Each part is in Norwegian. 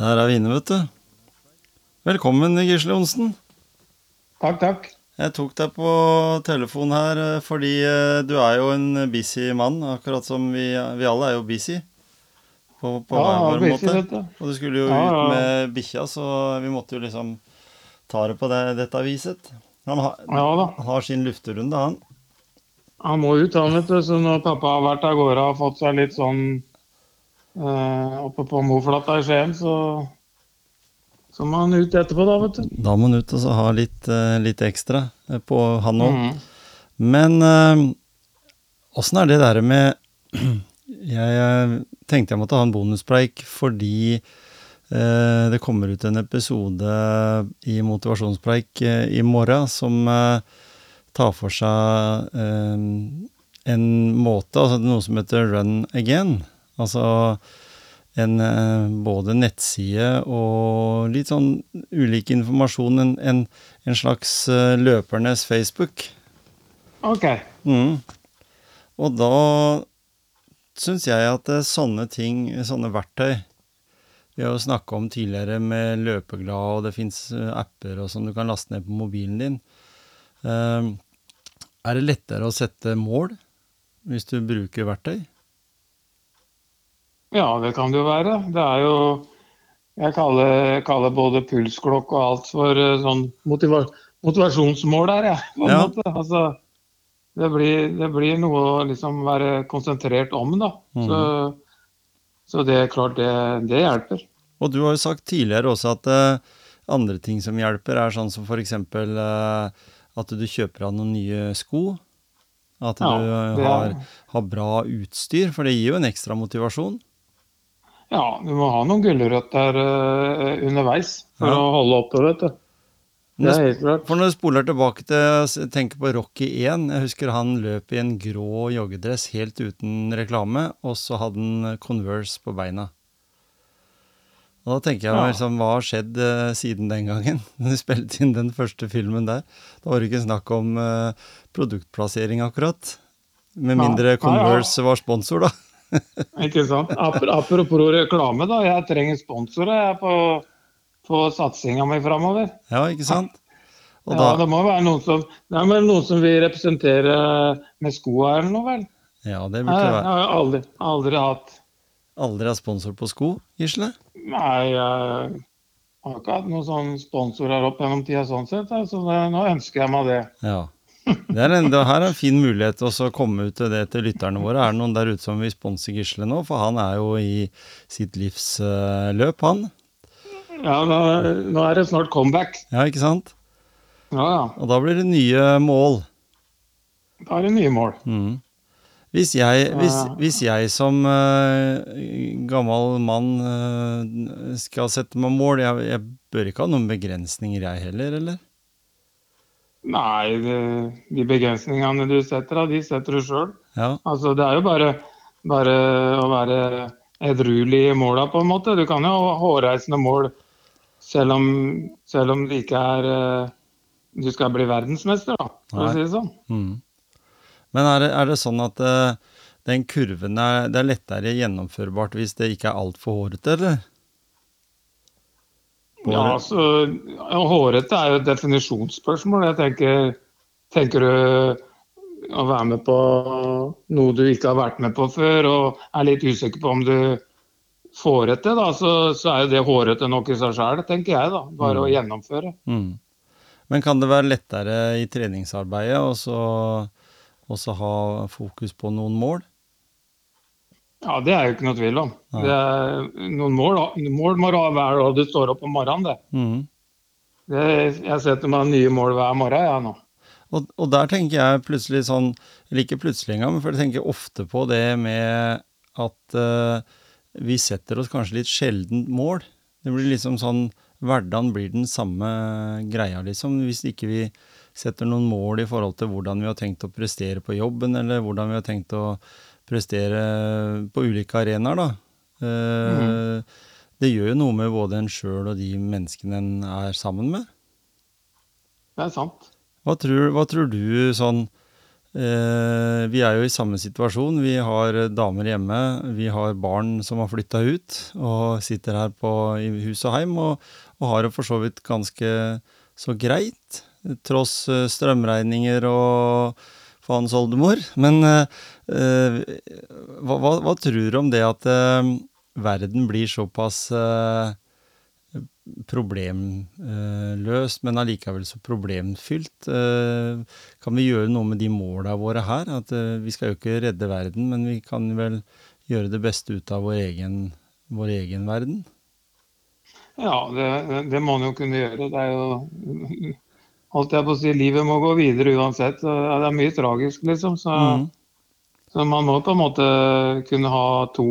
Der er vi inne, vet du. Velkommen, Gisle Onsen. Takk, takk. Jeg tok deg på telefon her eh, fordi eh, du er jo en busy mann, akkurat som vi, vi alle er jo busy. På, på Ja, hver vår måte. du. Og du skulle jo Ja, ut med bikkja, så vi måtte jo liksom ta det på det, dette viset. Han, har- Ja da. han har sin lufterunde, han. Han må ut, han, vet du. Så når pappa har vært av gårde og fått seg litt sånn eh, oppe på Moflata i Skien, så så må han ut etterpå, da, vet du. Da må han ut og så ha litt, eh, litt ekstra eh, på han òg. Mhm. Men åssen åssen er det der med Jeg eh, tenkte jeg måtte ha en bonuspreik fordi eh, det kommer ut en episode i Motivasjonspreik eh, i morgen som tar for seg eh, en måte, altså noe som heter Run Again. Altså en både nettside og litt sånn ulik informasjon. En, en, en slags løpernes Facebook. OK. Mm. Og da syns jeg at eh, sånne ting, sånne verktøy Vi har jo snakka om tidligere med Løpeglad, og det fins apper og som du kan laste ned på mobilen din. Eh, er det lettere å sette mål hvis du bruker verktøy? Ja, det kan det jo være. Det er jo Jeg kaller, jeg kaller både pulsklokk og alt for eh, sånn motiva motivasjonsmål der, jeg. Ja. Altså, det blir, det blir noe å liksom være konsentrert om, da. Så, så det er klart, det, det hjelper. Og du har jo sagt tidligere også at uh, andre ting som hjelper, er sånn som for eksempel eh, at du kjøper av noen nye sko. At Ja, du eh, har, har bra utstyr, for det gir jo en ekstra motivasjon. Ja, du må ha noen gulrøtter uh, underveis for Ja. å holde oppe, vet du. Klart. For når du spoler tilbake til tenker på Rocky 1 Jeg husker han løp i en grå joggedress helt uten reklame, og så hadde han Converse på beina. Og da tenker jeg meg liksom, hva har skjedd uh, siden den gangen? Når du spilte inn den første filmen der. Da var det ikke snakk om uh, produktplassering akkurat. Med mindre. Converse var sponsor, da. Ikke sant? Apropos reklame, da. Jeg trenger sponsorer jeg, på, på satsinga mi framover. Ja, ikke sant? Og Ja, da, det må være noen som Det er noen som vil representere med skoa eller noe, vel? ja, det burde det være Jeg har aldri, aldri hatt Aldri hatt sponsor på sko, Gisle? Nei, jeg har ikke hatt noen sånn sponsorer opp gjennom tida sånn sett. Så det, nå ønsker jeg meg det. Ja. Det, er en, det her er en fin mulighet til å komme ut til det til lytterne våre. Er det noen der ute som vil sponse Gisle nå? For han er jo i sitt livsløp, han. Ja, nå, nå er det snart comeback. Ja, ikke sant? Ja, ja. Og da blir det nye mål. Da er det nye mål. Mm. Hvis, jeg, hvis, hvis jeg som uh, gammel mann uh, skal sette meg mål jeg, jeg bør ikke ha noen begrensninger, jeg heller, eller? Nei, det, de begrensningene du setter, de setter du sjøl. Ja. Altså, det er jo bare, bare å være edruelig i måla, på en måte. Du kan jo ha hårreisende mål selv om, selv om det ikke er eh, Du skal bli verdensmester, da, for Nei. å si det sånn. Mm. Men er det, er det sånn at uh, den kurven er, det er lettere gjennomførbart hvis det ikke er altfor hårete, eller? Håret. Ja, altså, Hårete er jo et definisjonsspørsmål. Jeg tenker, tenker du å være med på noe du ikke har vært med på før, og er litt usikker på om du får da, så, så er jo det hårete nok i seg sjøl, tenker jeg. da, Bare å gjennomføre. Mm. Men kan det være lettere i treningsarbeidet og så også ha fokus på noen mål? Ja, Det er jo ikke noe tvil om. Det er, noen mål, mål må ha hver dag du står opp om morgenen. det. Mm. det jeg setter meg nye mål hver morgen, jeg nå. Og, og der tenker jeg plutselig sånn, eller ikke plutselig engang, men for jeg tenker ofte på det med at eh, vi setter oss kanskje litt sjeldent mål. Det blir liksom sånn, hverdagen blir den samme greia liksom, hvis ikke vi setter noen mål i forhold til hvordan vi har tenkt å prestere på jobben, eller hvordan vi har tenkt å prestere på ulike arenaer da. Eh, det gjør jo noe med både en sjøl og de menneskene en er sammen med. Det er sant. Hva tror, hva tror du sånn Vi er jo i samme situasjon. Vi har damer hjemme. Vi har barn som har flytta ut og sitter her på, i hus og heim, og, og har det for så vidt ganske så greit. Tross eh, strømregninger og faens oldemor. Men eh, eh, hva, hva, hva tror du om det at eh, verden blir såpass eh, problemløs, men allikevel så problemfylt. Eh, Kan vi gjøre noe med de måla våre her? At eh, Vi skal jo ikke redde verden, men vi kan vel gjøre det beste ut av vår egen, vår egen verden? Ja, det, det må man jo kunne gjøre. Det er jo Holdt jeg på å si, livet må gå videre uansett. Det er mye tragisk, liksom. Så, mm. så man må på en måte kunne ha to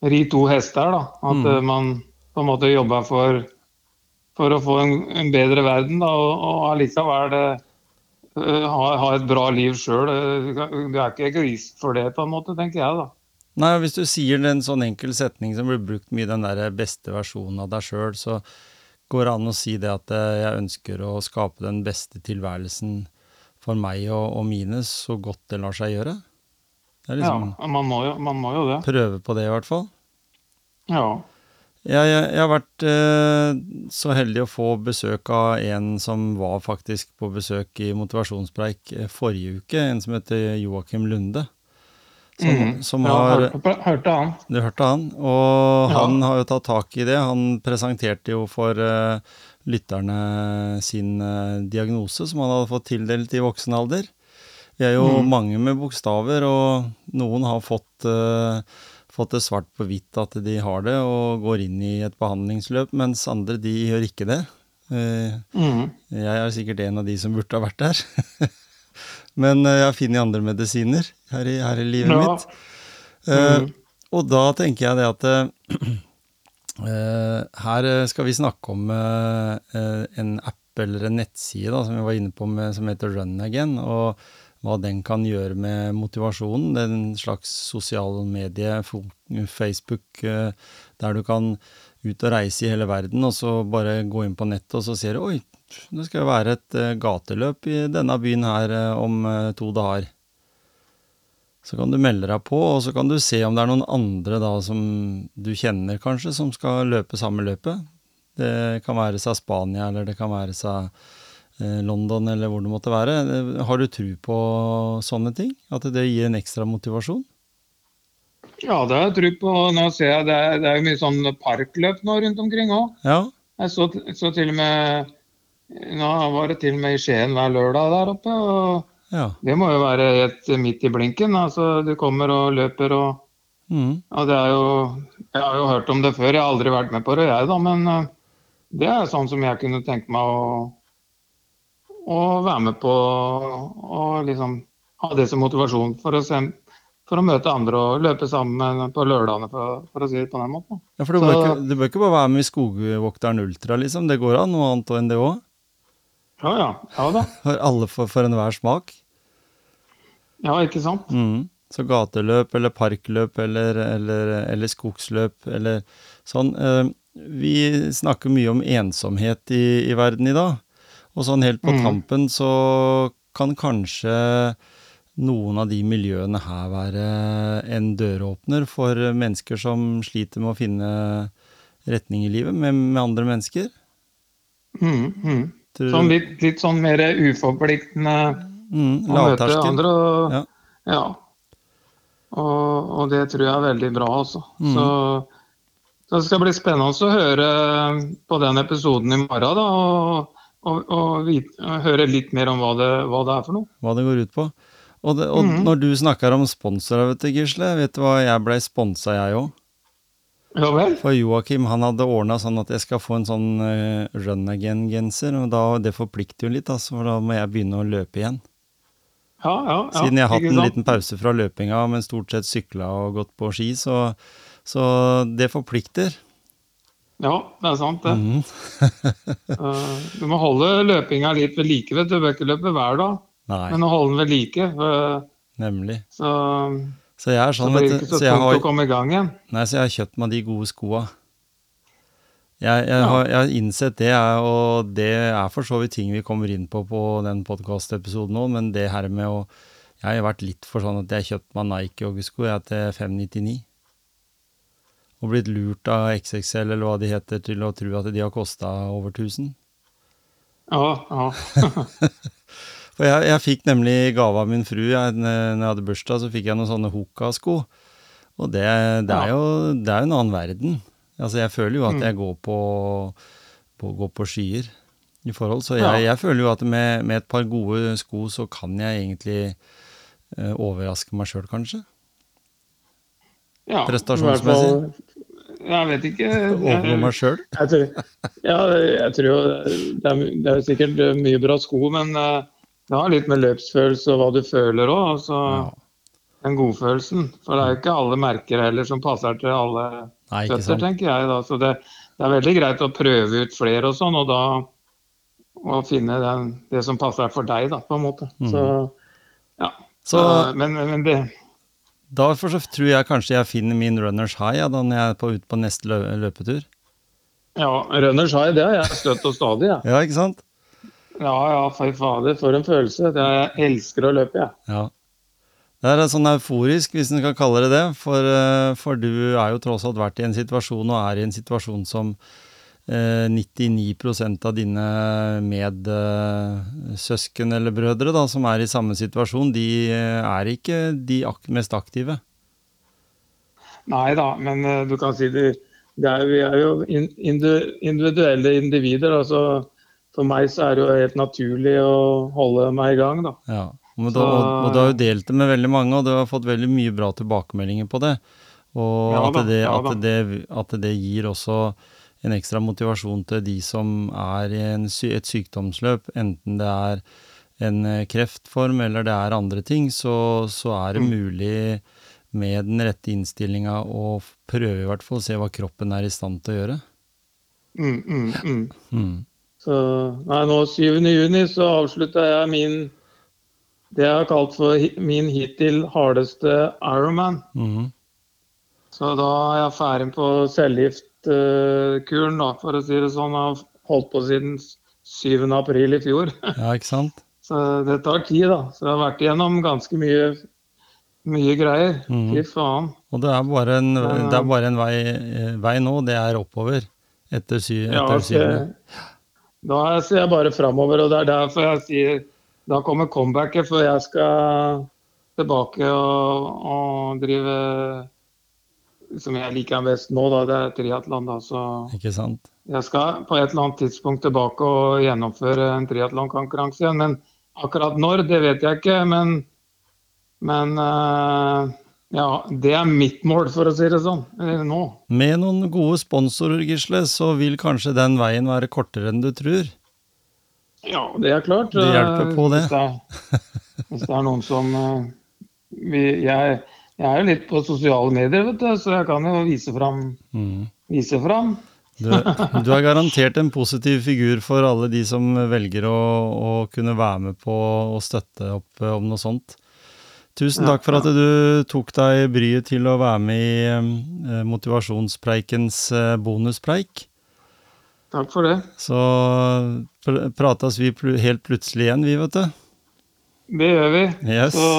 Ri to hester, da. At eh, man på en måte jobba for, for å få en, en bedre verden, da. Og, og allikevel eh, ha, ha et bra liv sjøl. Du er ikke egoist for det, på en måte, tenker jeg, da. Nei, hvis du sier en sånn enkel setning som blir brukt mye, den der beste versjonen av deg sjøl, så går det an å si det at eh, jeg ønsker å skape den beste tilværelsen for meg og, og mine så godt det lar seg gjøre. Liksom Ja, man må jo, man må jo det. prøve på det, i hvert fall. Ja. Jeg, jeg, jeg har vært eh, så heldig å få besøk av en som var faktisk på besøk i motivasjonspreik eh, forrige uke, en som heter Joakim Lunde. Som, mm. som ja, har hørte, hørte han. Du hørte han, og Ja. han har jo tatt tak i det. Han presenterte jo for eh, lytterne sin eh, diagnose, som han hadde fått tildelt i voksen alder. Vi er jo mm. mange med bokstaver, og noen har fått, eh, fått det svart på hvitt at de har det, og går inn i et behandlingsløp, mens andre de gjør ikke det. Eh, Mhm. jeg er sikkert en av de som burde ha vært der. Men eh, jeg har funnet andre medisiner her i, her i livet Ja. mitt. Mm. Mhm. og da tenker jeg det at eh, eh, her eh, skal vi snakke om eh, eh, en app eller en nettside da, som vi var inne på med, som heter Run Again, og hva den kan gjøre med motivasjonen. Det er en slags sosiale medie, Facebook, eh, der du kan ut og reise i hele verden, og så bare gå inn på nettet, og så ser du oi, det skal jo være et eh, gateløp i denne byen her eh, om to dager. Så kan du melde deg på, og så kan du se om det er noen andre da som du kjenner kanskje, som skal løpe samme løpet. Det kan være seg Spania, eller det kan være seg London, eller hvor det måtte være. Eh, Har du tro på sånne ting? At det gir en ekstra motivasjon? Ja, det har jeg tro på. Nå ser jeg det er, det er mye sånn parkløp nå rundt omkring òg. Ja. Jeg så, så til og med Nå var det til og med i Skien hver lørdag der oppe. og ja. Det må jo være helt midt i blinken. altså Du kommer og løper og Mm. ja, det er jo, Jeg har jo hørt om det før, jeg har aldri vært med på det, jeg da. Men eh, det er sånn som jeg kunne tenke meg å, å være med på. å liksom ha det som motivasjon for å, se, for å møte andre og løpe sammen på lørdagene, for, for å si det på den måten. ja for du bør, ikke, du bør ikke bare være med i Skogvokteren Ultra, liksom. Det går an noe annet enn det òg. Ja, ja. Ja da. For alle for, for enhver smak. Ja, ikke sant? Mm. Så gateløp eller parkløp eller, eller, eller skogsløp eller sånn. Eh, Vi snakker mye om ensomhet i, i verden i dag. Og sånn helt på mm. tampen så kan kanskje noen av de miljøene her være en døråpner for mennesker som sliter med å finne retning i livet med, med andre mennesker. Mm, mm. Sånn litt, litt sånn mer uforpliktende mm, å møte andre. Og, Ja. ja. Og, og det tror jeg er veldig bra, altså. Mm. Så, så det skal bli spennende å høre på den episoden i morgen, da. Og, og, og, vite, og høre litt mer om hva det, hva det er for noe. hva det går ut på. Og, det, og Mhm. når du snakker om sponsorer, vet du, Gisle, vet du hva, jeg blei sponsa, jeg òg. Ja vel? For Joakim han hadde ordna sånn at jeg skal få en sånn uh, run again-genser. Og da, det forplikter jo litt, altså, for da må jeg begynne å løpe igjen. Ja, ja. ja Siden jeg har hatt en liten pause fra løpinga, men stort sett sykla og gått på ski, så, så det forplikter. Ja, det er sant, det. Eh, du må holde løpinga litt ved like. vet Du bør ikke løpe hver dag, Nei, men å holde den ved like. For, nemlig. så, Så jeg er sånn, blir det ikke så Så tungt å komme i gang igjen. nei, så jeg har kjøpt meg de gode skoa. Jeg, jeg, Ja. har, jeg har innsett det, og det er for så vidt ting vi kommer inn på på den podkastepisoden nå, men det her med å Jeg har vært litt for sånn at jeg kjøpte meg Nike-joggesko til 599. Og blitt lurt av XXL eller hva de heter, til å tro at de har kosta over 1000. Ja, ja. For jeg, jeg fikk nemlig i gave av min fru jeg, når jeg hadde bursdag, så fikk jeg noen sånne Hoka-sko. Og det, det, er jo, det er jo en annen verden. Altså, jeg føler jo at Mm. jeg går på, på, går på skyer i forhold. Så jeg, jeg føler jo at med, med et par gode sko, så kan jeg egentlig eh, overraske meg sjøl, kanskje. ja. Prestasjonsmessig? Jeg vet ikke. Overgå meg sjøl. Ja, jeg tror jo det er, det er sikkert mye bra sko, men eh, det har litt med løpsfølelse og hva du føler òg. Altså, Ja. Den godfølelsen. For det er jo ikke alle merker heller som passer til alle Nei, ikke føtter, sant. tenker jeg. da. Så det, det er veldig greit å prøve ut flere og sånn, og da å finne den, det som passer for deg, da, på en måte. Så ja. Mm. Så Eh, men, men det derfor så tror jeg kanskje jeg finner min runners high ja, da når jeg er på, ut på neste lø løpetur. Ja, runners high, det har jeg støtt og stadig, jeg. Ja, ikke sant? Ja ja, fy fader, for en følelse. Jeg elsker å løpe, jeg. Ja. Det er sånn euforisk, hvis en kan kalle det det. For, eh, for du er jo tross alt vært i en situasjon, og er i en situasjon som 99% av dine medsøsken eller brødre da, som er i samme situasjon, de eh, er ikke de mest aktive. Nei da, men eh, du kan si det, det er, vi er jo individuelle individer. altså For meg så er det jo helt naturlig å holde meg i gang, da. Ja. Men da, og, og du har jo delt det med veldig mange, og du har fått veldig mye bra tilbakemeldinger på det. Og Ja at, det, ja at, det, at det gir også en ekstra motivasjon til de som er i en, et sykdomsløp, enten det er en eh, kreftform eller det er andre ting, så, så er det Mm. mulig med den rette innstillinga å prøve i hvert fall å se hva kroppen er i stand til å gjøre. Mm, mm, mm. Mm. Så, nei, nå 7. juni så avslutta jeg min det jeg har kalt for min hittil hardeste Ironman. Mm. Så da er jeg ferdig på cellegiftkuren, da, for å si det sånn. Har holdt på siden 7. april i fjor. Ja, ikke sant? Så det tar tid, da. Så jeg har vært igjennom ganske mye, mye greier. Mm. Fy faen. Og det er bare en, det er bare en vei, eh, vei nå, det er oppover. Etter, sy, Ja, etter syvende. da ser jeg bare framover, og det er derfor jeg sier da kommer comebacket, for jeg skal tilbake og, og drive som jeg liker best nå, da, det er triatlon. Så sant? jeg skal på et eller annet tidspunkt tilbake og gjennomføre en triatlonkonkurranse igjen. Men akkurat når, det vet jeg ikke. Men, men uh, ja, det er mitt mål, for å si det sånn, eh, nå. Med noen gode sponsorer, Gisle, så vil kanskje den veien være kortere enn du tror. Ja, det er klart. Det hjelper eh, på det. Hvis det er, hvis det er noen som uh, vi, jeg, jeg er jo litt på sosiale medier, vet du, så jeg kan jo vise fram. Mm. Vise fram. Du, du er garantert en positiv figur for alle de som velger å, å kunne være med på å støtte opp om noe sånt. Tusen takk for at du tok deg bryet til å være med i eh, Motivasjonspreikens eh, bonuspreik. Takk for det. Så pr prates vi pl helt plutselig igjen, vi, vet du. Det gjør vi. Yes. Så